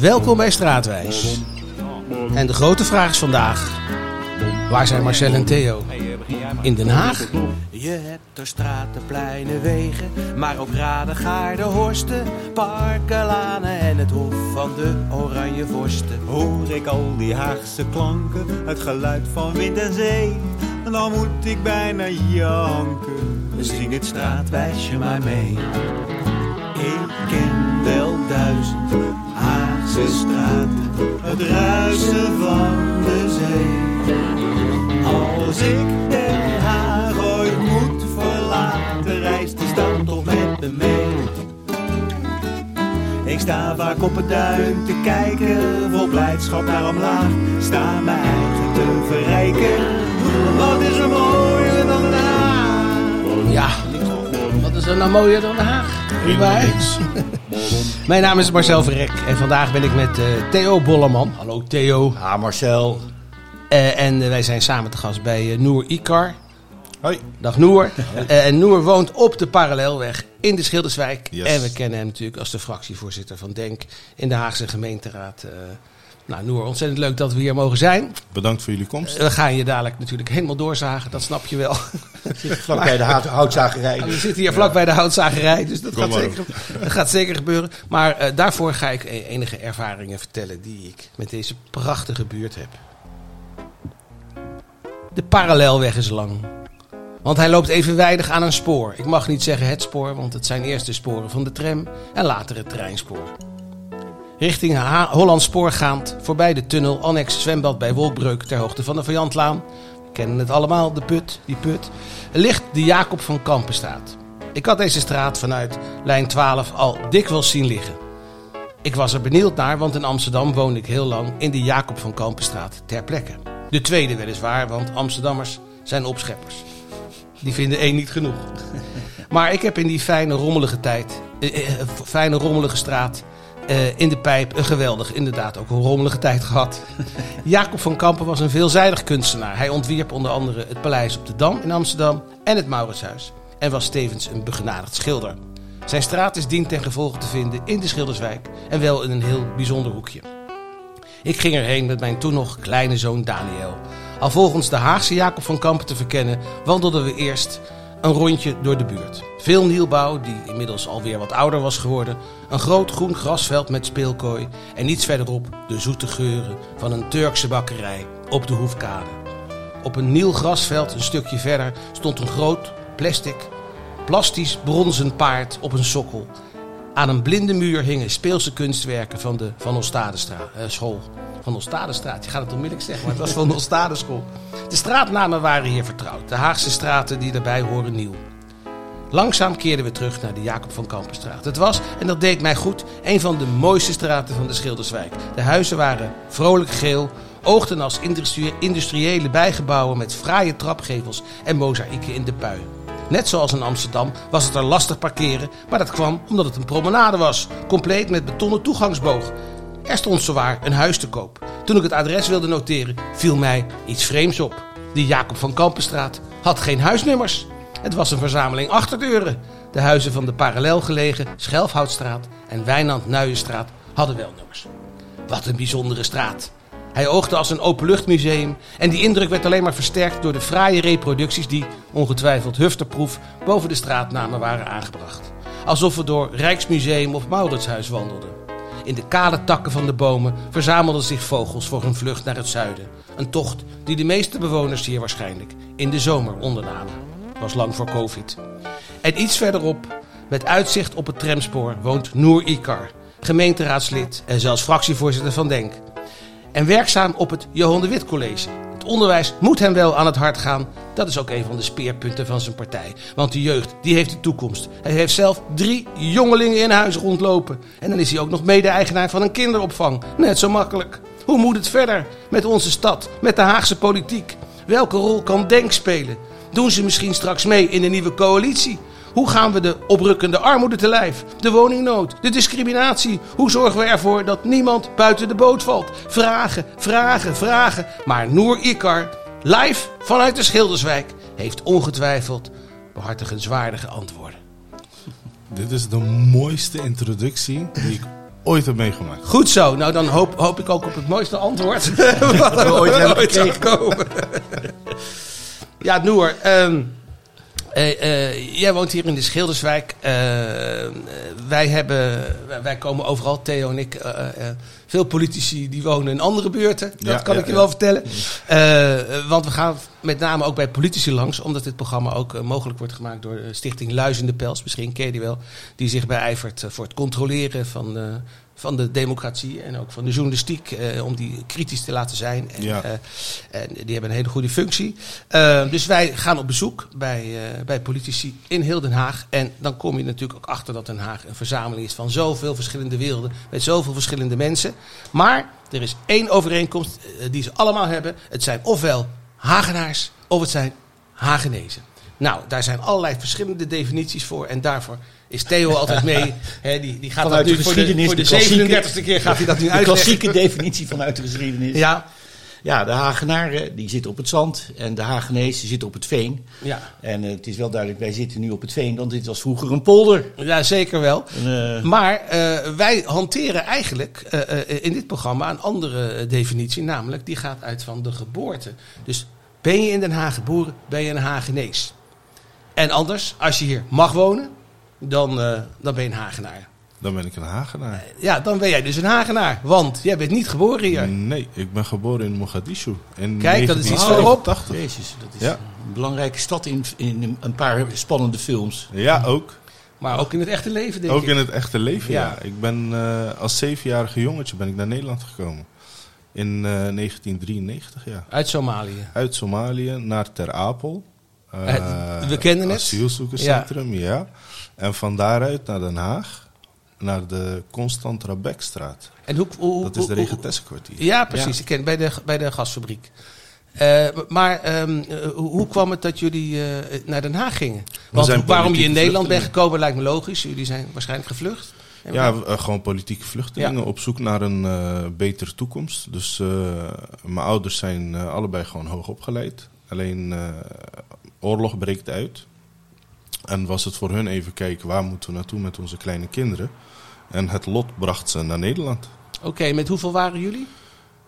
Welkom bij Straatwijs. En de grote vraag is vandaag: waar zijn Marcel en Theo? In Den Haag? Je hebt er straten, pleinen, wegen, maar ook raden, gaarden, horsten, parken, lanen en het hof van de oranje vorsten. Hoor ik al die Haagse klanken, het geluid van wind en zee, dan moet ik bijna janken. Zing het straatwijsje maar mee. Ik ken wel duizend Haagse straten, het ruisen van de zee. Als ik Den Haag ooit moet verlaten, reist die stad toch met me mee. Ik sta vaak op het duin te kijken, vol blijdschap naar omlaag. Sta mijn eigen te verrijken. Wat is er mooier dan Den Haag? Ja, wat is er nou mooier dan Den Haag? Wij. Mijn naam is Marcel Verrek en vandaag ben ik met eh, Theo Bolleman. Hallo Theo. Ja, Marcel. Eh, en eh, wij zijn samen te gast bij eh, Noor Ikar. Hoi. Dag Noor. En Noor woont op de Parallelweg in de Schilderswijk. Yes. En we kennen hem natuurlijk als de fractievoorzitter van DENK in de Haagse gemeenteraad. Nou Noor, ontzettend leuk dat we hier mogen zijn. Bedankt voor jullie komst. We gaan je dadelijk natuurlijk helemaal doorzagen, dat snap je wel. Vlak bij de hout, houtzagerij. We zitten hier vlak bij de houtzagerij, dus dat gaat, zeker, dat gaat zeker gebeuren. Maar eh, daarvoor ga ik e- enige ervaringen vertellen die ik met deze prachtige buurt heb. De parallelweg is lang. Want hij loopt evenwijdig aan een spoor. Ik mag niet zeggen het spoor, want het zijn eerst de sporen van de tram en later het treinspoor. Richting Ha- Holland Spoorgaand, voorbij de tunnel, annex zwembad bij Wolkbreuk ter hoogte van de Vajantlaan. We kennen het allemaal, de put, die put. Ligt de Jacob van Kampenstraat. Ik had deze straat vanuit lijn 12 al dikwijls zien liggen. Ik was er benieuwd naar, want in Amsterdam woonde ik heel lang in de Jacob van Kampenstraat ter plekke. De tweede weliswaar, want Amsterdammers zijn opscheppers. Die vinden één niet genoeg. Maar ik heb in die fijne rommelige tijd, eh, eh, fijne rommelige straat, eh, in de pijp een geweldig, inderdaad ook een rommelige tijd gehad. Jacob van Kampen was een veelzijdig kunstenaar. Hij ontwierp onder andere het Paleis op de Dam in Amsterdam en het Mauritshuis. En was tevens een begenadigd schilder. Zijn straat is dien ten gevolge te vinden in de Schilderswijk en wel in een heel bijzonder hoekje. Ik ging erheen met mijn toen nog kleine zoon Daniel. Al volgens de Haagse Jacob van Kampen te verkennen, wandelden we eerst een rondje door de buurt. Veel nieuwbouw, die inmiddels alweer wat ouder was geworden. Een groot groen grasveld met speelkooi. En iets verderop de zoete geuren van een Turkse bakkerij op de Hoefkade. Op een nieuw grasveld, een stukje verder, stond een groot plastic, plastisch bronzen paard op een sokkel. Aan een blinde muur hingen speelse kunstwerken van de Van Ostadestraat eh, school. Van Ostadestraat, je gaat het onmiddellijk zeggen, maar het was Van Ostade school. De straatnamen waren hier vertrouwd. De Haagse straten die daarbij horen nieuw. Langzaam keerden we terug naar de Jacob van Kampenstraat. Het was, en dat deed mij goed, een van de mooiste straten van de Schilderswijk. De huizen waren vrolijk geel, oogden als industriële bijgebouwen met fraaie trapgevels en mozaïeken in de pui. Net zoals in Amsterdam was het er lastig parkeren, maar dat kwam omdat het een promenade was, compleet met betonnen toegangsboog. Er stond zowaar een huis te koop. Toen ik het adres wilde noteren, viel mij iets vreemds op. De Jacob van Kampenstraat had geen huisnummers. Het was een verzameling achterdeuren. De huizen van de parallel gelegen Schelfhoutstraat en Wijnand-Nuijenstraat hadden wel nummers. Wat een bijzondere straat. Hij oogde als een openluchtmuseum en die indruk werd alleen maar versterkt door de fraaie reproducties die, ongetwijfeld hufterproef, boven de straatnamen waren aangebracht. Alsof we door Rijksmuseum of Mauritshuis wandelden. In de kale takken van de bomen verzamelden zich vogels voor hun vlucht naar het zuiden. Een tocht die de meeste bewoners hier waarschijnlijk in de zomer ondernamen. Was lang voor covid. En iets verderop, met uitzicht op het tramspoor, woont Noor Ikar, gemeenteraadslid en zelfs fractievoorzitter van DENK. En werkzaam op het Johan de Wit College. Het onderwijs moet hem wel aan het hart gaan. Dat is ook een van de speerpunten van zijn partij. Want de jeugd, die heeft de toekomst. Hij heeft zelf drie jongelingen in huis rondlopen. En dan is hij ook nog mede-eigenaar van een kinderopvang. Net zo makkelijk. Hoe moet het verder met onze stad, met de Haagse politiek? Welke rol kan Denk spelen? Doen ze misschien straks mee in de nieuwe coalitie? Hoe gaan we de oprukkende armoede te lijf? De woningnood, de discriminatie. Hoe zorgen we ervoor dat niemand buiten de boot valt? Vragen, vragen, vragen. Maar Noor Ikar, live vanuit de Schilderswijk, heeft ongetwijfeld behartigenswaardige antwoorden. Dit is de mooiste introductie die ik ooit heb meegemaakt. Goed zo. Nou, dan hoop, hoop ik ook op het mooiste antwoord. wat er ooit hebben gekregen. komen. ja, Noor. ehm, eh, eh, jij woont hier in de Schilderswijk. Eh, wij, hebben, wij- komen overal, Theo en ik. veel politici die wonen in andere buurten. Dat kan ja, ik je ja. wel vertellen. Want we gaan met name ook bij politici langs. Omdat dit programma ook mogelijk wordt gemaakt door de Stichting Luizende Pels. Misschien ken je die wel. Die zich beijvert voor het controleren van, van de democratie. En ook van de journalistiek. eh, om die kritisch te laten zijn. En, Ja. eh, en die hebben een hele goede functie. Eh, dus wij gaan op bezoek bij, eh, bij politici in heel Den Haag. En dan kom je natuurlijk ook achter dat Den Haag een verzameling is van zoveel verschillende werelden. Met zoveel verschillende mensen. Maar er is één overeenkomst die ze allemaal hebben. Het zijn ofwel Hagenaars of het zijn Hagenezen. Nou, daar zijn allerlei verschillende definities voor. En daarvoor is Theo altijd mee. Die, die gaat Vanuit dat nu voor de, geschiedenis, voor de, de klassieke- 37e keer gaat hij dat nu De uitleggen. klassieke definitie vanuit de geschiedenis. Ja, Ja, de Hagenaren die zitten op het zand en de Hagenezen zitten op het veen. ja. En eh, het is wel duidelijk, wij zitten nu op het veen, want dit was vroeger een polder. ja, zeker wel. En, eh, Maar eh, wij hanteren eigenlijk in dit programma een andere definitie, namelijk die gaat uit van de geboorte. Dus ben je in Den Haag geboren, ben je een Hagenees. En anders, als je hier mag wonen, dan, eh, dan ben je een Hagenaar. Dan ben ik een Hagenaar. Ja, dan ben jij dus een Hagenaar, want jij bent niet geboren hier. Nee, ik ben geboren in Mogadishu. In Kijk, dat is iets 1985. Jezus, dat is Ja. een belangrijke stad in, in een paar spannende films. Ja, ook. Maar ook in het echte leven, denk Ook ik. in het echte leven, Ja. ja. Ik ben eh, als zevenjarige jongetje ben ik naar Nederland gekomen. In eh, 1993, ja. Uit Somalië. Uit Somalië naar Ter Apel. Eh, Eh, we kennen het. Asielzoekerscentrum, ja. En van daaruit naar Den Haag. Naar de Constant Rabekstraat. En hoe, hoe, Dat is de Regentessenkwartier. Ja, precies. Ik ken bij de, bij de gasfabriek. Eh, maar ehm, eh, hoe, hoe kwam het dat jullie eh, naar Den Haag gingen? Want waarom je in Nederland bent gekomen lijkt me logisch. Jullie zijn waarschijnlijk gevlucht. Ja, gewoon politieke vluchtelingen op zoek naar een eh, betere toekomst. Dus eh, mijn ouders zijn eh, allebei gewoon hoog opgeleid. Alleen eh, oorlog breekt uit. En was het voor hun even kijken waar moeten we naartoe met onze kleine kinderen. En het lot bracht ze naar Nederland. Oké, met hoeveel waren jullie?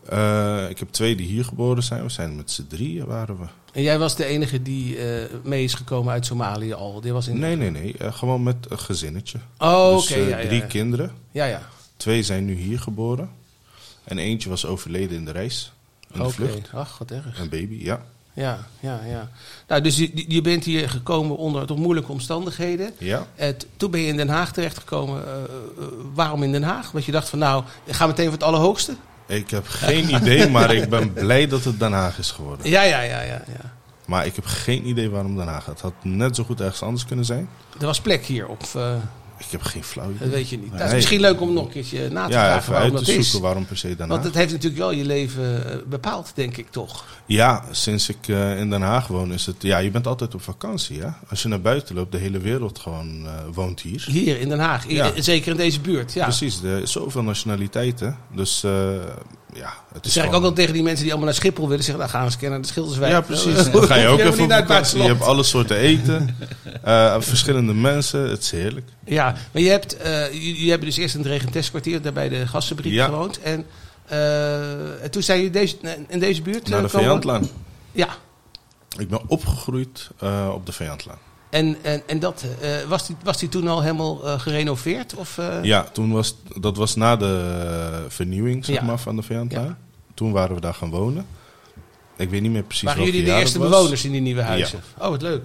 Eh, ik heb twee die hier geboren zijn. We zijn met z'n drieën waren we. En jij was de enige die eh, mee is gekomen uit Somalië al. Die was in... Nee, nee, nee. eh, gewoon met een gezinnetje. Oh, dus oké. eh, ja, ja, drie ja. kinderen. Ja, ja. Twee zijn nu hier geboren. En eentje was overleden in de reis. In de vlucht. Ach, wat erg. Een baby, ja. Ja, ja, ja. Nou, dus je, je bent hier gekomen onder toch moeilijke omstandigheden. Ja. T- toen ben je in Den Haag terechtgekomen. Eh, eh, waarom in Den Haag? Want je dacht van nou, ik ga meteen voor het allerhoogste. Ik heb geen idee, maar ik ben blij dat het Den Haag is geworden. Ja, ja, ja, ja. ja. Maar ik heb geen idee waarom Den Haag. Het had net zo goed ergens anders kunnen zijn. Er was plek hier, of eh, Ik heb geen flauw idee. dat weet je niet. Dat is Nee. misschien leuk om nog een keertje na te Ja, vragen waarom uit dat is. zoeken waarom per se Den Want het heeft natuurlijk wel je leven bepaald, denk ik toch. Ja, sinds ik eh, in Den Haag woon is het... Ja, je bent altijd op vakantie, ja. Als je naar buiten loopt, de hele wereld gewoon eh, woont hier. Hier in Den Haag, Ja. zeker in deze buurt. Ja. Precies, er zoveel nationaliteiten. Dus eh, ja, het is zeg ik ook al tegen die mensen die allemaal naar Schiphol willen. Zeggen, nou gaan we eens een keer naar de Schilderswijk. Ja, precies. Dan Dan ga je ook even op vakantie. Je hebt alle soorten eten. eh, verschillende mensen. Het is heerlijk. Ja, maar je hebt, eh jullie hebben dus eerst in het Regenteskwartier, daar bij de gasfabriek Ja. gewoond. En, eh, en toen zijn jullie deze, in deze buurt Naar de eh, Vijandlaan. Ja, Ik ben opgegroeid eh, op de Vijandlaan. en, en, en dat, eh, was, die, was die toen al helemaal eh, gerenoveerd? Of, eh? Ja, toen was, dat was na de eh, vernieuwing zeg Ja. maar, van de Vijandlaan. Ja. Toen waren we daar gaan wonen. Ik weet niet meer precies Waren jullie de eerste bewoners in die nieuwe huizen? Oh, wat leuk.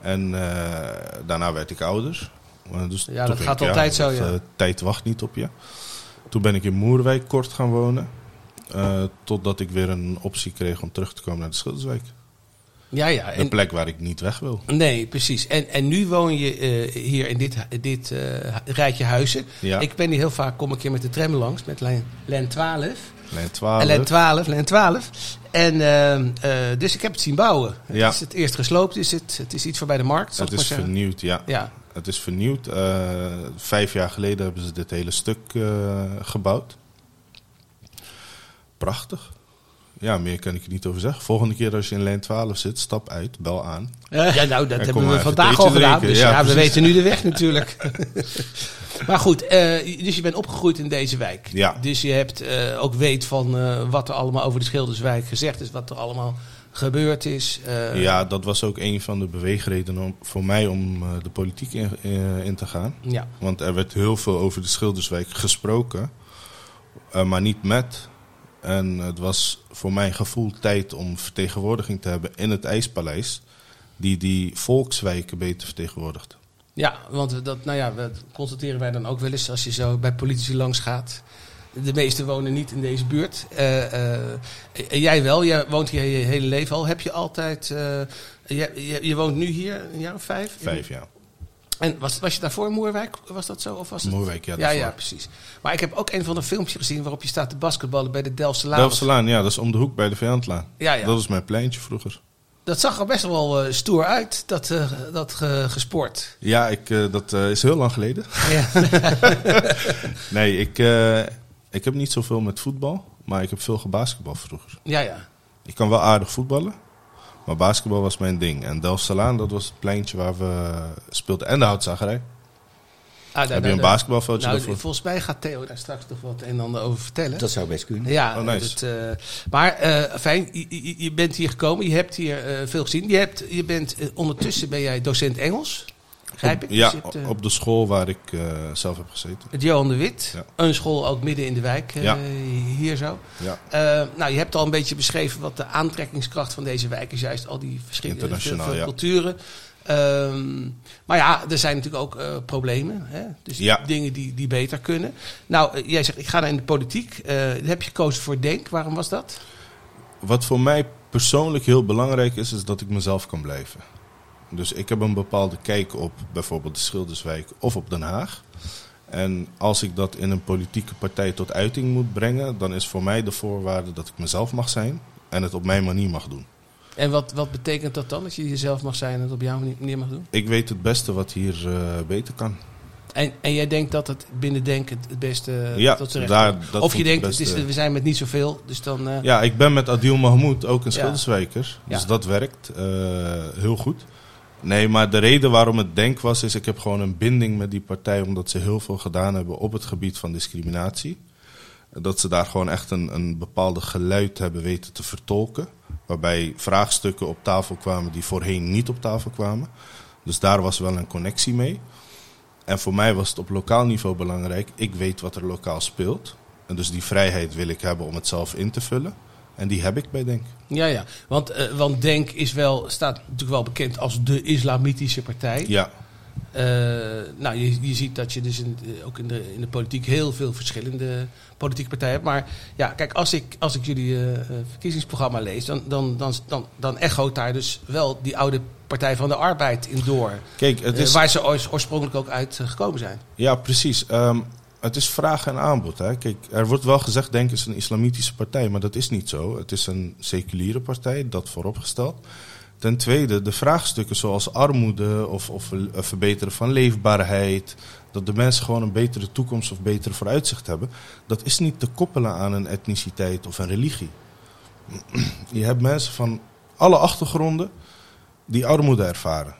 En eh, daarna werd ik ouder. Eh, Dus Ja, dat gaat altijd zo, ja. eh, tijd wacht niet op je. Toen ben ik in Moerwijk kort gaan wonen. eh, totdat ik weer een optie kreeg om terug te komen naar de Schilderswijk. Ja, ja. Een En, plek waar ik niet weg wil. nee, precies. En, en nu woon je eh, hier in dit, dit eh, rijtje huizen. Ja. Ik ben hier heel vaak, kom ik hier met de tram langs, met lijn, lijn 12. Lijn 12. En lijn 12, lijn 12. En, ehm, eh, dus ik heb het zien bouwen. Ja. Het is het eerst gesloopt, is het, het is iets voor bij de markt, Het is zeggen. vernieuwd, ja. Ja, Het is vernieuwd. Eh, vijf jaar geleden hebben ze dit hele stuk eh, gebouwd. Prachtig. Ja, meer kan ik er niet over zeggen. Volgende keer als je in lijn 12 zit, stap uit, bel aan. ja nou, dat hebben we vandaag al gedaan. drinken. Dus Ja, ja, we weten nu de weg natuurlijk. Maar goed, eh, dus je bent opgegroeid in deze wijk. Ja. Dus je hebt eh, ook weet van eh, wat er allemaal over de Schilderswijk gezegd is, wat er allemaal gebeurd is. Ja, dat was ook een van de beweegredenen om, voor mij om de politiek in, in te gaan. ja. Want er werd heel veel over de Schilderswijk gesproken, maar niet met. En het was voor mijn gevoel tijd om vertegenwoordiging te hebben in het IJspaleis, die die volkswijken beter vertegenwoordigt. Ja, want dat, nou ja, dat constateren wij dan ook wel eens als je zo bij politici langs gaat. De meesten wonen niet in deze buurt. Eh, eh, jij wel, jij woont hier je hele leven al. Heb je altijd. eh, je, je, je woont nu hier een jaar of vijf? Vijf jaar. En was, was je daarvoor in Moerwijk? Was dat zo? Of was het... Moerwijk, ja, Ja, daarvoor. ja, precies. Maar ik heb ook een van de filmpjes gezien waarop je staat te basketballen bij de Delftse Laan. Delftselaan, ja, dat is om de hoek bij de Vijandlaan. Ja, ja. Dat was mijn pleintje vroeger. Dat zag er best wel eh, stoer uit, dat, eh, dat ge- gesport. Ja, ik, eh, dat is heel lang geleden. Ja. Nee, ik, ik heb niet zoveel met voetbal, maar ik heb veel gebasketbal vroeger. ja, ja. Ik kan wel aardig voetballen, maar basketbal was mijn ding. En Delftselaan, dat was het pleintje waar we speelden. En de houtzagerij. Ah, daar- heb je een basketbalveldje Nou, daarvoor? volgens mij gaat Theo daar straks nog wat een en ander over vertellen. Dat zou best kunnen. Ja, Oh, nice. dat, eh, maar eh, fijn, je, bent hier gekomen, je hebt hier eh, veel gezien. Je, hebt, je bent, ondertussen ben jij docent Engels, begrijp ik? ja, Dus hebt, op de school waar ik eh, zelf heb gezeten. het Johan de Wit, Ja. een school ook midden in de wijk, eh, Ja. hier zo. Ja, Eh, nou, je hebt al een beetje beschreven wat de aantrekkingskracht van deze wijk is. Juist al die verschillende ja. Ehm, maar ja, er zijn natuurlijk ook eh, problemen. Hè? Dus Ja. dingen die, die beter kunnen. Nou, eh, jij zegt, ik ga naar in de politiek. Eh, heb je gekozen voor Denk. Waarom was dat? Wat voor mij persoonlijk heel belangrijk is, is dat ik mezelf kan blijven. Dus ik heb een bepaalde kijk op bijvoorbeeld de Schilderswijk of op Den Haag. En als ik dat in een politieke partij tot uiting moet brengen, dan is voor mij de voorwaarde dat ik mezelf mag zijn en het op mijn manier mag doen. En wat, wat betekent dat dan? Dat je jezelf mag zijn en het op jouw manier- mag doen? Ik weet het beste wat hier eh, beter kan. En, en jij denkt dat het binnen Denk het, beste Ja, tot z'n recht daar- dat Of je denkt, het het is, beste. we zijn met niet zoveel, dus dan... eh, Ja, ik ben met Adil Mahmoud ook een Ja. Schilderswijker. Dus Ja. dat werkt eh, heel goed. Nee, maar de reden waarom het denk was, is ik heb gewoon een binding met die partij, omdat ze heel veel gedaan hebben op het gebied van discriminatie. Dat ze daar gewoon echt een, een bepaalde geluid hebben weten te vertolken. Waarbij vraagstukken op tafel kwamen die voorheen niet op tafel kwamen. Dus daar was wel een connectie mee. En voor mij was het op lokaal niveau belangrijk. Ik weet wat er lokaal speelt. En dus die vrijheid wil ik hebben om het zelf in te vullen. En die heb ik bij Denk. Ja, ja. Want, eh, want Denk is wel, staat natuurlijk wel bekend als de islamitische partij. Ja, Eh, nou, je, je ziet dat je dus in, eh, ook in de, in de politiek heel veel verschillende politieke partijen hebt. Maar ja, kijk, als ik, als ik jullie eh, verkiezingsprogramma lees, dan, dan, dan, dan, dan echoot daar dus wel die oude Partij van de Arbeid in door. kijk, het is, waar ze oors- oorspronkelijk ook uit gekomen zijn. ja precies. Ehm, het is vraag en aanbod. Hè. Kijk, er wordt wel gezegd, Denk is een islamitische partij, maar dat is niet zo. Het is een seculiere partij, dat vooropgesteld. Ten tweede, de vraagstukken zoals armoede of, of verbeteren van leefbaarheid, dat de mensen gewoon een betere toekomst of betere vooruitzicht hebben, dat is niet te koppelen aan een etniciteit of een religie. Je hebt mensen van alle achtergronden die armoede ervaren.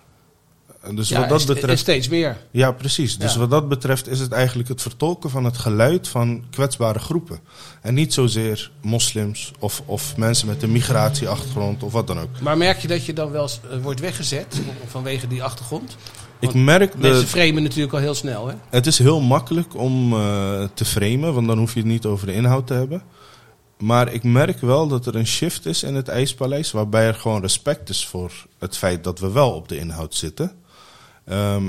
En Dus ja, wat dat betreft. steeds meer. Ja, precies. Dus Ja. wat dat betreft is het eigenlijk het vertolken van het geluid van kwetsbare groepen. En niet zozeer moslims of, of mensen met een migratieachtergrond of wat dan ook. Maar merk je dat je dan wel eh, wordt weggezet vanwege die achtergrond? Ik merk Mensen de, framen natuurlijk al heel snel, hè? het is heel makkelijk om eh, te framen, want dan hoef je het niet over de inhoud te hebben. Maar ik merk wel dat er een shift is in het IJspaleis, waarbij er gewoon respect is voor het feit dat we wel op de inhoud zitten. Ehm,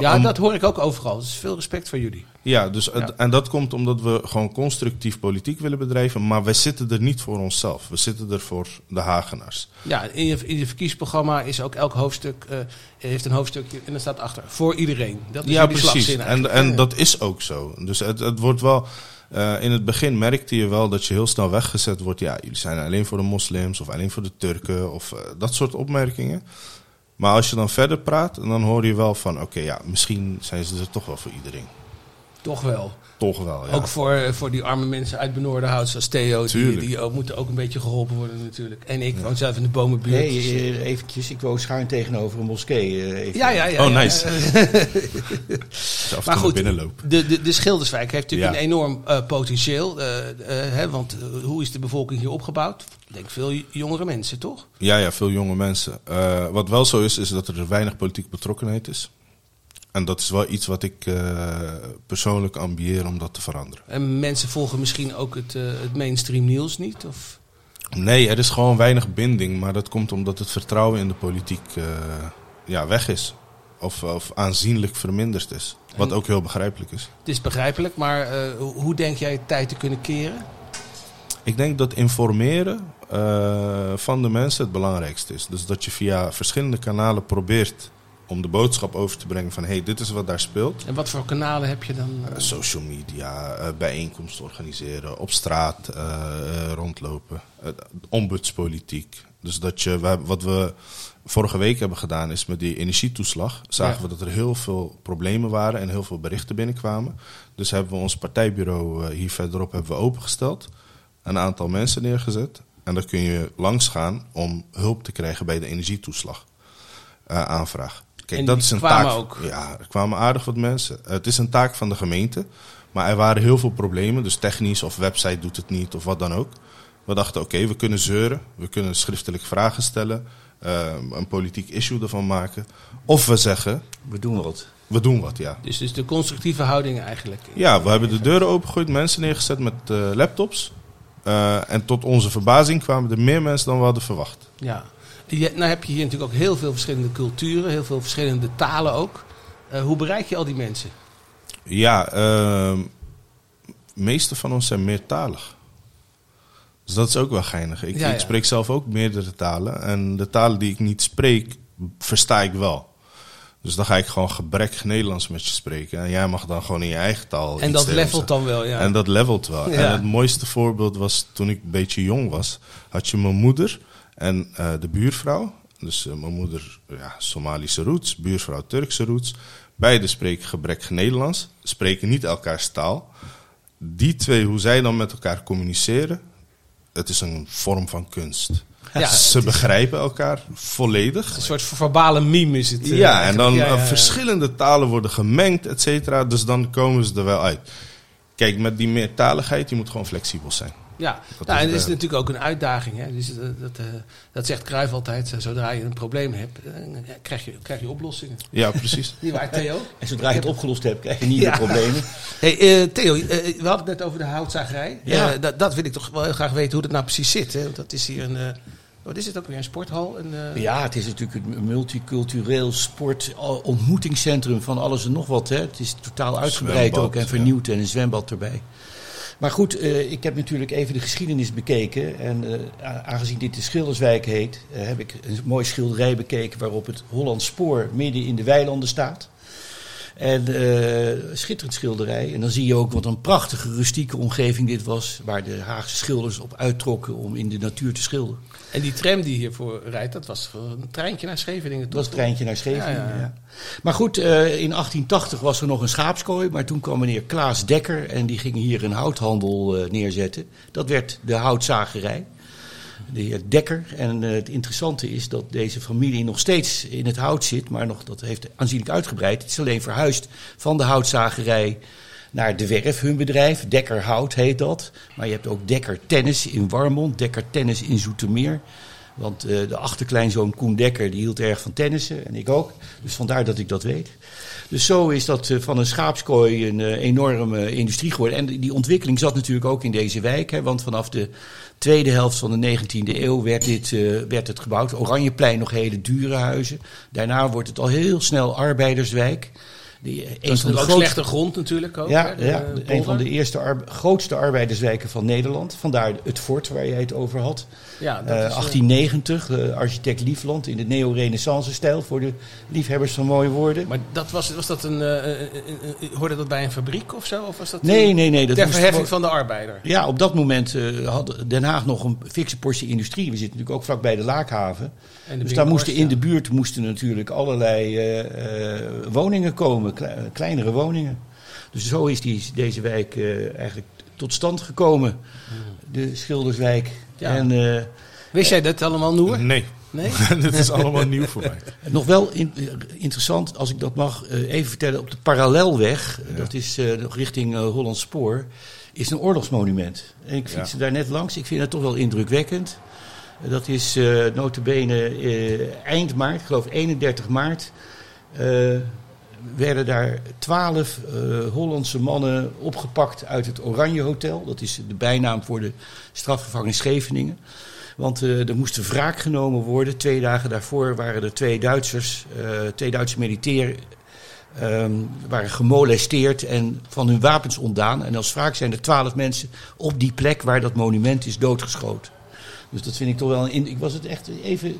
Ja, om- dat hoor ik ook overal. Dus veel respect voor jullie. Ja, dus Ja. en dat komt omdat we gewoon constructief politiek willen bedrijven. Maar wij zitten er niet voor onszelf. We zitten er voor de Hagenaars. Ja, in je, in je verkiezingsprogramma is ook elk hoofdstuk eh, heeft een hoofdstukje en er staat achter voor iedereen. Dat is ja, precies. En, en Ja, ja. dat is ook zo. Dus het, het wordt wel. eh, in het begin merkte je wel dat je heel snel weggezet wordt. Ja, jullie zijn alleen voor de moslims of alleen voor de Turken of eh, dat soort opmerkingen. Maar als je dan verder praat, dan hoor je wel van: oké, ja, misschien zijn ze er toch wel voor iedereen. Toch wel. Toch wel, ja. Ook voor, voor die arme mensen uit Benoordenhout, zoals Theo. Die, Tuurlijk. die ook, moeten ook een beetje geholpen worden natuurlijk. En ik woon zelf in de bomenbuurt. Nee, eh, eventjes. Ik woon schuin tegenover een moskee. eh, even. ja, ja, ja. Oh, ja. nice. Maar goed, de, de, de Schilderswijk heeft natuurlijk Ja. een enorm eh, potentieel. hè, want hoe is de bevolking hier opgebouwd? Ik denk veel jongere mensen, toch? Ja, ja, veel jonge mensen. Eh, wat wel zo is, is dat er weinig politieke betrokkenheid is. En dat is wel iets wat ik eh, persoonlijk ambieer om dat te veranderen. En mensen volgen misschien ook het, eh, het mainstream nieuws niet? Of? Nee, er is gewoon weinig binding. Maar dat komt omdat het vertrouwen in de politiek eh, ja, weg is. Of, of aanzienlijk verminderd is. Wat En- ook heel begrijpelijk is. Het is begrijpelijk, maar hoe- denk jij tijd te kunnen keren? Ik denk dat informeren van de mensen het belangrijkste is. Dus dat je via verschillende kanalen probeert om de boodschap over te brengen van... hé, hey, dit is wat daar speelt. En wat voor kanalen heb je dan? eh? Eh, social media, eh, bijeenkomsten organiseren, op straat eh, rondlopen, ombudspolitiek. Dus dat je, we wat we vorige week hebben gedaan is met die energietoeslag, zagen Ja. we dat er heel veel problemen waren en heel veel berichten binnenkwamen. Dus hebben we ons partijbureau hier verderop hebben we opengesteld, een aantal mensen neergezet. En dan kun je langs gaan om hulp te krijgen bij de energietoeslag aanvraag. Kijk, En dat die is een kwamen taak. ook? Ja, er kwamen aardig wat mensen. Het is een taak van de gemeente. Maar er waren heel veel problemen. Dus technisch of website doet het niet of wat dan ook. We dachten, oké, we kunnen zeuren. We kunnen schriftelijk vragen stellen. eh, een politiek issue ervan maken. Of we zeggen, We doen wat. we doen wat, ja. Dus, dus de constructieve houding eigenlijk. Ja, we hebben de deuren opengegooid. Mensen neergezet met eh, laptops. Eh, en tot onze verbazing kwamen er meer mensen dan we hadden verwacht. Ja. Je, nou heb je hier natuurlijk ook heel veel verschillende culturen, heel veel verschillende talen ook. Eh, hoe bereik je al die mensen? Ja, ehm meeste van ons zijn meertalig. Dus dat is ook wel geinig. Ik, Ja, ja. ik spreek zelf ook meerdere talen. En de talen die ik niet spreek, versta ik wel. Dus dan ga ik gewoon gebrek Nederlands met je spreken. En jij mag dan gewoon in je eigen taal. En dat levelt dan wel, ja. En dat levelt wel. Ja. En het mooiste voorbeeld was toen ik een beetje jong was. Had je mijn moeder en eh, de buurvrouw. Dus eh, mijn moeder, ja, Somalische roots, buurvrouw Turkse roots. Beide spreken gebrek Nederlands, spreken niet elkaars taal. Die twee, hoe zij dan met elkaar communiceren, het is een vorm van kunst. Ja, Ze begrijpen elkaar volledig. Een soort verbale meme is het. eh, Ja, en dan. Ja, ja. verschillende talen worden gemengd, et cetera. Dus dan komen ze er wel uit. Kijk, met die meertaligheid, je moet gewoon flexibel zijn. Ja, Dat nou, is en het is natuurlijk ook een uitdaging. Hè? Dus, eh, dat, eh, dat zegt Cruijff altijd. eh, Zodra je een probleem hebt, eh, krijg, je, krijg je oplossingen. Ja, precies. Niet waar, Theo? En zodra je het opgelost hebt, krijg je nieuwe Ja. problemen. Hey, eh, Theo, we hadden het net over de houtzagerij. Ja. Eh, dat, dat wil ik toch wel heel graag weten hoe dat nou precies zit. Hè? Want dat is hier een... eh, wat is het ook weer? Een sporthal? Een, eh, Ja, het is natuurlijk een multicultureel sport al- ontmoetingscentrum van alles en nog wat. Hè. Het is totaal uitgebreid Zwembad, ook en ja. vernieuwd en een zwembad erbij. Maar goed, eh, ik heb natuurlijk even de geschiedenis bekeken. En eh, aangezien dit de Schilderswijk heet, eh, heb ik een mooi schilderij bekeken waarop het Hollands Spoor midden in de weilanden staat. En schitterend schilderij. En dan zie je ook wat een prachtige rustieke omgeving dit was. Waar de Haagse schilders op uittrokken om in de natuur te schilderen. En die tram die hiervoor rijdt, dat was een treintje naar Scheveningen. Dat was toch? het treintje naar Scheveningen. Ja, ja, ja. ja. Maar goed, eh, in 1880 was er nog een schaapskooi. Maar toen kwam meneer Klaas Dekker en die ging hier een houthandel eh, neerzetten. Dat werd de houtzagerij. De heer Dekker. En eh, het interessante is dat deze familie nog steeds in het hout zit. Maar nog, dat heeft aanzienlijk uitgebreid. Het is alleen verhuisd van de houtzagerij naar de werf, hun bedrijf. Dekker Hout heet dat. Maar je hebt ook Dekker Tennis in Warmond. Dekker Tennis in Zoetermeer. Want eh, de achterkleinzoon Koen Dekker die hield erg van tennissen en ik ook. Dus vandaar dat ik dat weet. Dus zo is dat eh, van een schaapskooi een eh, enorme industrie geworden. En die- ontwikkeling zat natuurlijk ook in deze wijk. Hè, want vanaf de tweede helft van de 19e eeuw werd, dit, werd het gebouwd. Oranjeplein nog hele dure huizen. Daarna wordt het al heel snel arbeiderswijk. Die, eh, een van de slechte grond natuurlijk ook. ja, hè, de, ja een van de eerste grootste arbeiderswijken van Nederland. Vandaar het fort waar jij het over had. Ja, dat Eh, is, eh, 1890, eh, architect Liefland in de neo-renaissance-stijl voor de liefhebbers van mooie woorden. Maar dat was, was dat een, hoorde dat bij een fabriek of zo? Of was dat nee, nee, nee. Dat ter verheffing van de arbeider? Ja, op dat moment had Den Haag nog een fikse portie industrie. We zitten natuurlijk ook vlakbij de Laakhaven. En de dus daar moesten in de buurt moesten natuurlijk allerlei woningen komen, kle- kleinere woningen. Dus zo is die, deze wijk eh, eigenlijk tot stand gekomen. De Schilderswijk. Ja. En eh, Wist jij dat allemaal, Noer? Nee, Nee? dit is allemaal nieuw voor mij. nog wel in- eh, interessant, als ik dat mag eh, even vertellen. Op de parallelweg, eh, dat is eh, nog richting eh Hollands Spoor, is een oorlogsmonument. En ik fietste daar net langs. Ik vind het toch wel indrukwekkend. Eh, dat is eh notabene eh, eind maart, ik geloof 31 maart. Werden daar twaalf eh, Hollandse mannen opgepakt uit het Oranje Hotel. Dat is de bijnaam voor de strafgevangenis Scheveningen. Want eh, er moest wraak genomen worden. Twee dagen daarvoor waren er twee Duitsers, eh, twee Duitse militairen, ehm, waren gemolesteerd en van hun wapens ontdaan. En als wraak zijn er twaalf mensen op die plek waar dat monument is doodgeschoten. Dus dat vind ik toch wel een. Ik was het echt even.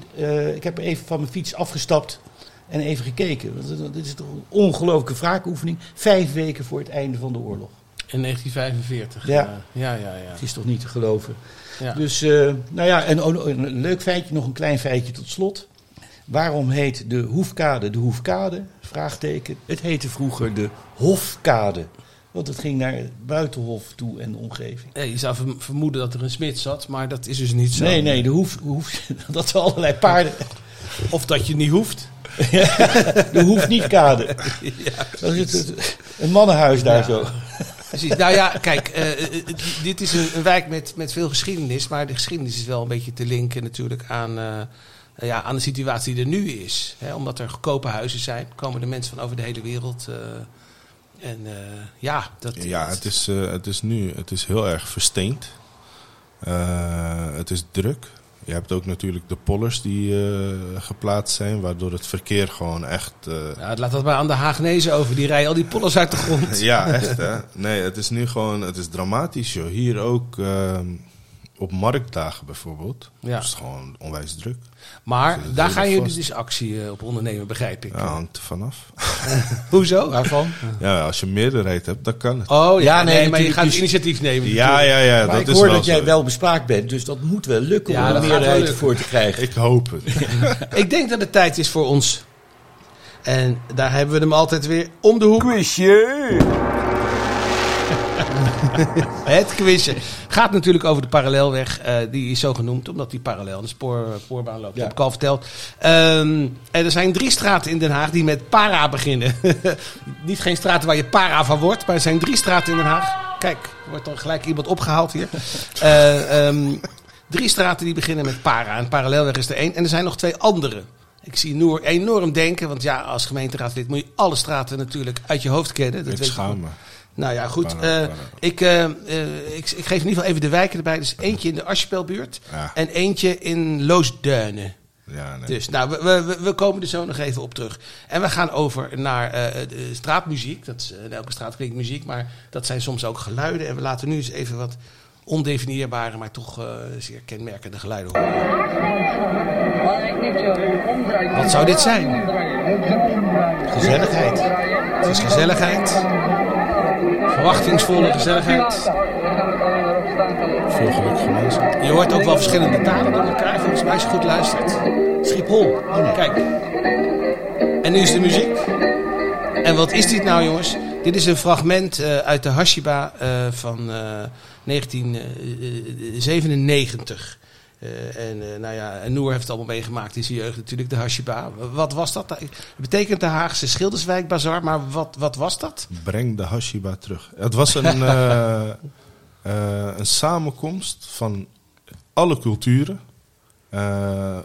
ik heb even van mijn fiets afgestapt en even gekeken. Want dit- is toch een ongelooflijke wraakoefening. Vijf weken voor het einde van de oorlog. In 1945. Ja. eh, ja, ja, ja. Het is toch niet te geloven. ja. Dus, eh, nou ja, en een leuk feitje, nog een klein feitje tot slot. Waarom heet de Hoefkade de Hoefkade? Vraagteken. Het heette vroeger de Hofkade. Want het ging naar het Buitenhof toe en de omgeving. Nee, je zou verm- vermoeden dat er een smid zat, maar dat is dus niet zo. Nee, nee, de hoef, hoef, dat er allerlei paarden. Of dat je niet hoeft. De hoeft niet kade. Dat is het, een mannenhuis daar Ja. zo. Precies. Nou ja, kijk, eh, eh, dit is een, een wijk met, met veel geschiedenis. Maar de geschiedenis is wel een beetje te linken natuurlijk aan, eh, ja, aan de situatie die er nu is. Hè, omdat er goedkope huizen zijn, komen de mensen van over de hele wereld. eh, en eh, ja, dat, Ja, het is, eh, het is nu het is heel erg versteend. Eh, het is druk. Je hebt ook natuurlijk de pollers die eh, geplaatst zijn, waardoor het verkeer gewoon echt... eh, Ja, laat dat maar aan de Haagnezen over. Die rijden al die pollers uit de grond. ja, echt hè. Nee, het is nu gewoon, het is dramatisch joh. Hier ook ehm, op marktdagen bijvoorbeeld. Ja. is het gewoon onwijs druk. Maar het daar gaan jullie vast. dus actie eh, op ondernemen, begrijp ik. Ja, hangt er vanaf. Hoezo? Waarvan? Ja, als je meerderheid hebt, dan kan het. Oh ja, nee, nee, maar je gaat dus- initiatief nemen. Ja, ja, ja, Maar dat ik is hoor wel dat jij wel bespraakt bent, dus dat moet wel lukken Ja, om wel meerderheid voor te krijgen. Ik hoop het. Ik denk dat het tijd is voor ons. En daar hebben we hem altijd weer om de hoek. Het quizje gaat natuurlijk over de parallelweg. eh, die is zo genoemd omdat die parallel de spoor, spoorbaan loopt. Ja. Dat heb ik al verteld. Ehm, en er zijn drie straten in Den Haag die met para beginnen. Niet geen straten waar je para van wordt, maar er zijn drie straten in Den Haag. Kijk, er wordt dan gelijk iemand opgehaald hier. Eh, ehm, drie straten die beginnen met para. En parallelweg is er één. En er zijn nog twee andere. Ik zie Noor enorm denken, want ja, als gemeenteraadslid moet je alle straten natuurlijk uit je hoofd kennen. Dat Ik weet je. Nou ja, goed. Eh, ik, eh, eh, ik, ik geef in ieder geval even de wijken erbij. Dus eentje in de Asjepelbuurt Ja. en eentje in Loosduinen. Ja, nee. Dus nou, we, we- komen er zo nog even op terug. En we gaan over naar de straatmuziek. Dat is, in elke straat klinkt muziek, maar dat zijn soms ook geluiden. En we laten nu eens even wat ondefinieerbare, maar toch zeer kenmerkende geluiden horen. Wat zou dit zijn? Gezelligheid. Het is gezelligheid. Verwachtingsvolle gezelligheid. Veel geluk gewenst. Je hoort ook wel verschillende talen door elkaar, volgens mij, als je goed luistert. Schiphol. Oh nee. Kijk. En nu is de muziek. En wat is dit nou, jongens? Dit is een fragment eh, uit de Hashiba eh, van eh, 1997. Eh, en eh, nou ja, en Noor heeft het allemaal meegemaakt in zijn jeugd natuurlijk, de Hashiba. Wat was dat? Het betekent de Haagse Schilderswijk Bazaar, maar wat, wat was dat? Breng de Hashiba terug. Het was een, eh, een samenkomst van alle culturen.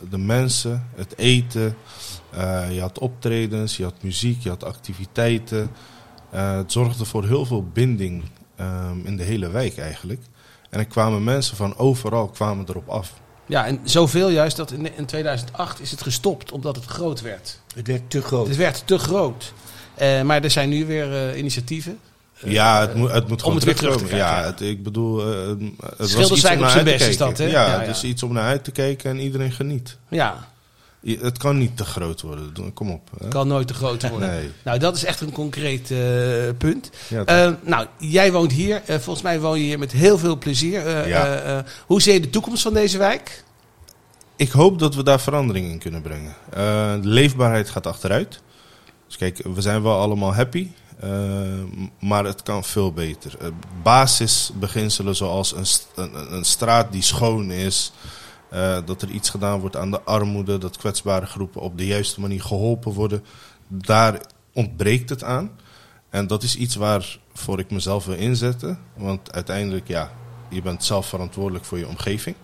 De mensen, het eten. je had optredens, je had muziek, je had activiteiten. Het zorgde voor heel veel binding ehm, in de hele wijk eigenlijk. En er kwamen mensen van overal kwamen erop af. Ja, en zoveel juist dat in, in 2008 is het gestopt, omdat het groot werd. Het werd te groot. Het werd te groot. Eh, maar er zijn nu weer eh, initiatieven. Ja, het moet, het moet gewoon het weer terug te krijgen, Ja, het, ik bedoel, eh, het was iets om zijn naar uit best te is dat, kijken. hè? Ja, Ja, het ja. is iets om naar uit te kijken en iedereen geniet. Ja, Het kan niet te groot worden. Kom op. Hè? kan nooit te groot worden. Nee. Nou, dat is echt een concreet eh, punt. Ja, Eh, nou, jij woont hier. Eh, volgens mij woon je hier met heel veel plezier. Eh, Ja. hoe zie je de toekomst van deze wijk? Ik hoop dat we daar verandering in kunnen brengen. De leefbaarheid gaat achteruit. Dus kijk, we zijn wel allemaal happy, maar het kan veel beter. Basisbeginselen zoals een, st- een, een straat die schoon is, eh, dat er iets gedaan wordt aan de armoede, dat kwetsbare groepen op de juiste manier geholpen worden, daar ontbreekt het aan. En dat is iets waarvoor ik mezelf wil inzetten, want uiteindelijk, ja, je bent zelf verantwoordelijk voor je omgeving.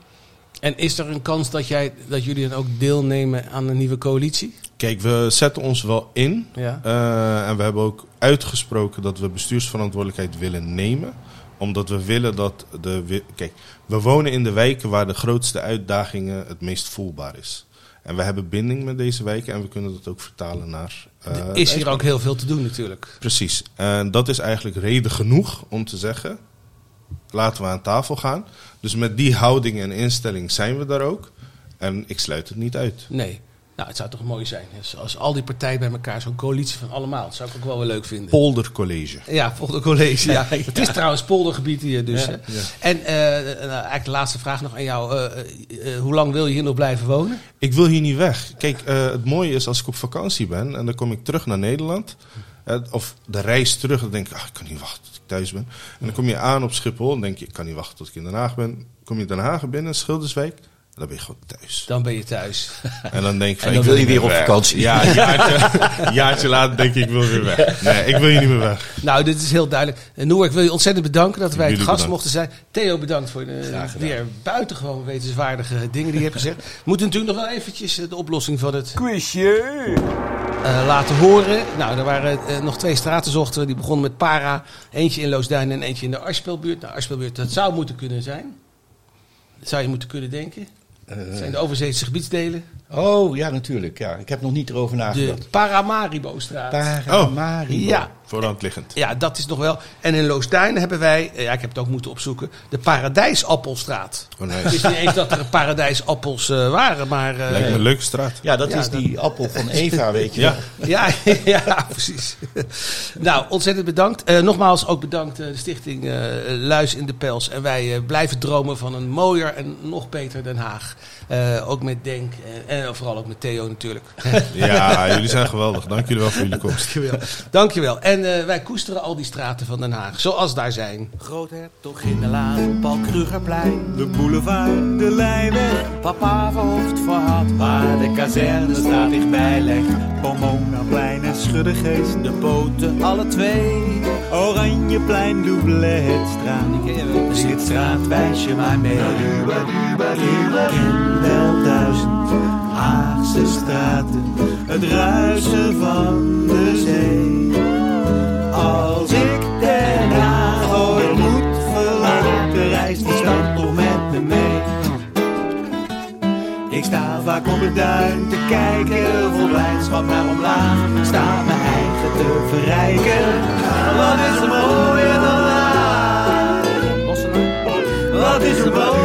En is er een kans dat, jij, dat jullie dan ook deelnemen aan een nieuwe coalitie? Kijk, we zetten ons wel in. Ja. Eh, en we hebben ook uitgesproken dat we bestuursverantwoordelijkheid willen nemen. Omdat we willen dat de. Kijk, we wonen in de wijken waar de grootste uitdagingen het meest voelbaar is. En we hebben binding met deze wijken en we kunnen dat ook vertalen naar. eh, Er is hier ook heel veel te doen natuurlijk. Precies. En dat is eigenlijk reden genoeg om te zeggen: laten we aan tafel gaan. Dus met die houding en instelling zijn we daar ook. En ik sluit het niet uit. Nee. Nou, het zou toch mooi zijn als, als al die partijen bij elkaar zo'n coalitie van allemaal. Dat zou ik ook wel weer leuk vinden. Poldercollege. Ja, poldercollege. Ja. Het is trouwens poldergebied hier dus. Ja. hè. En eh, nou, eigenlijk de laatste vraag nog aan jou. Eh, eh, hoe lang wil je hier nog blijven wonen? Ik wil hier niet weg. Kijk, eh, het mooie is als ik op vakantie ben en dan kom ik terug naar Nederland. of de reis terug, dan denk ik, ach, ik kan niet wachten tot ik thuis ben. En dan kom je aan op Schiphol en denk je, ik kan niet wachten tot ik in Den Haag ben. Kom je Den Haag binnen, Schilderswijk, dan ben je gewoon thuis. Dan ben je thuis. En dan denk ik, van, En dan ik wil je niet weer op weg. vakantie. Ja, een jaartje, later denk ik, ik wil weer weg. Nee, ik wil hier niet meer weg. Nou, dit is heel duidelijk. Uh, Noor, ik wil je ontzettend bedanken dat wij het gast bedankt. mochten zijn. Theo, bedankt voor de weer buitengewoon wetenswaardige dingen die je hebt gezegd. We moeten natuurlijk nog wel eventjes eh, de oplossing van het Quizje! eh, laten horen. Nou, er waren eh, nog twee straten zochten we. Die begonnen met Para. Eentje in Loosduin en eentje in de Arspeelbuurt. Nou, Arspeelbuurt, dat zou moeten kunnen zijn. Dat zou je moeten kunnen denken. Zijn de overzeese gebiedsdelen. Oh, ja, natuurlijk. Ja. Ik heb nog niet erover De nagedacht. Paramaribo-straat. Paramaribo. Ja, Voor de hand liggend. ja, dat is nog wel. En in Loosduin hebben wij, eh, ja, ik heb het ook moeten opzoeken, de Paradijsappelstraat. Oh, Ik nice. wist niet eens dat er paradijsappels eh, waren, maar... eh, Lijkt me een leuke straat. Ja, dat Ja, is die appel van Eva, weet je Ja. wel. Ja, ja, precies. nou, ontzettend bedankt. Eh, nogmaals ook bedankt eh, de stichting eh, Luis in de Pels. En wij eh, blijven dromen van een mooier en nog beter Den Haag. Eh, ook met Denk en, en vooral ook met Theo natuurlijk. Ja, jullie zijn geweldig. Dank jullie wel voor jullie komst. Dankjewel. Dankjewel. En eh, wij koesteren al die straten van Den Haag, zoals daar zijn. Groothertog in de laan, Paul Krugerplein. De boulevard, de Lijnweg, Papa verhoogd voor had, waar de kazerne staat dichtbij legt. Pomonaplein en Schuddegeest. De poten, alle twee. Oranjeplein, Doubletstraat. Slitstraat, wijs je maar mee. Ik ken wel duizend Straten, het ruisen van de zee. Als ik Den Haag ooit moet verlaten, reis die stad toch met me mee. Ik sta vaak op het duin te kijken, vol blijdschap naar omlaag. Sta mijn eigen te verrijken, wat is er mooier dan laag? Wat is er mooier?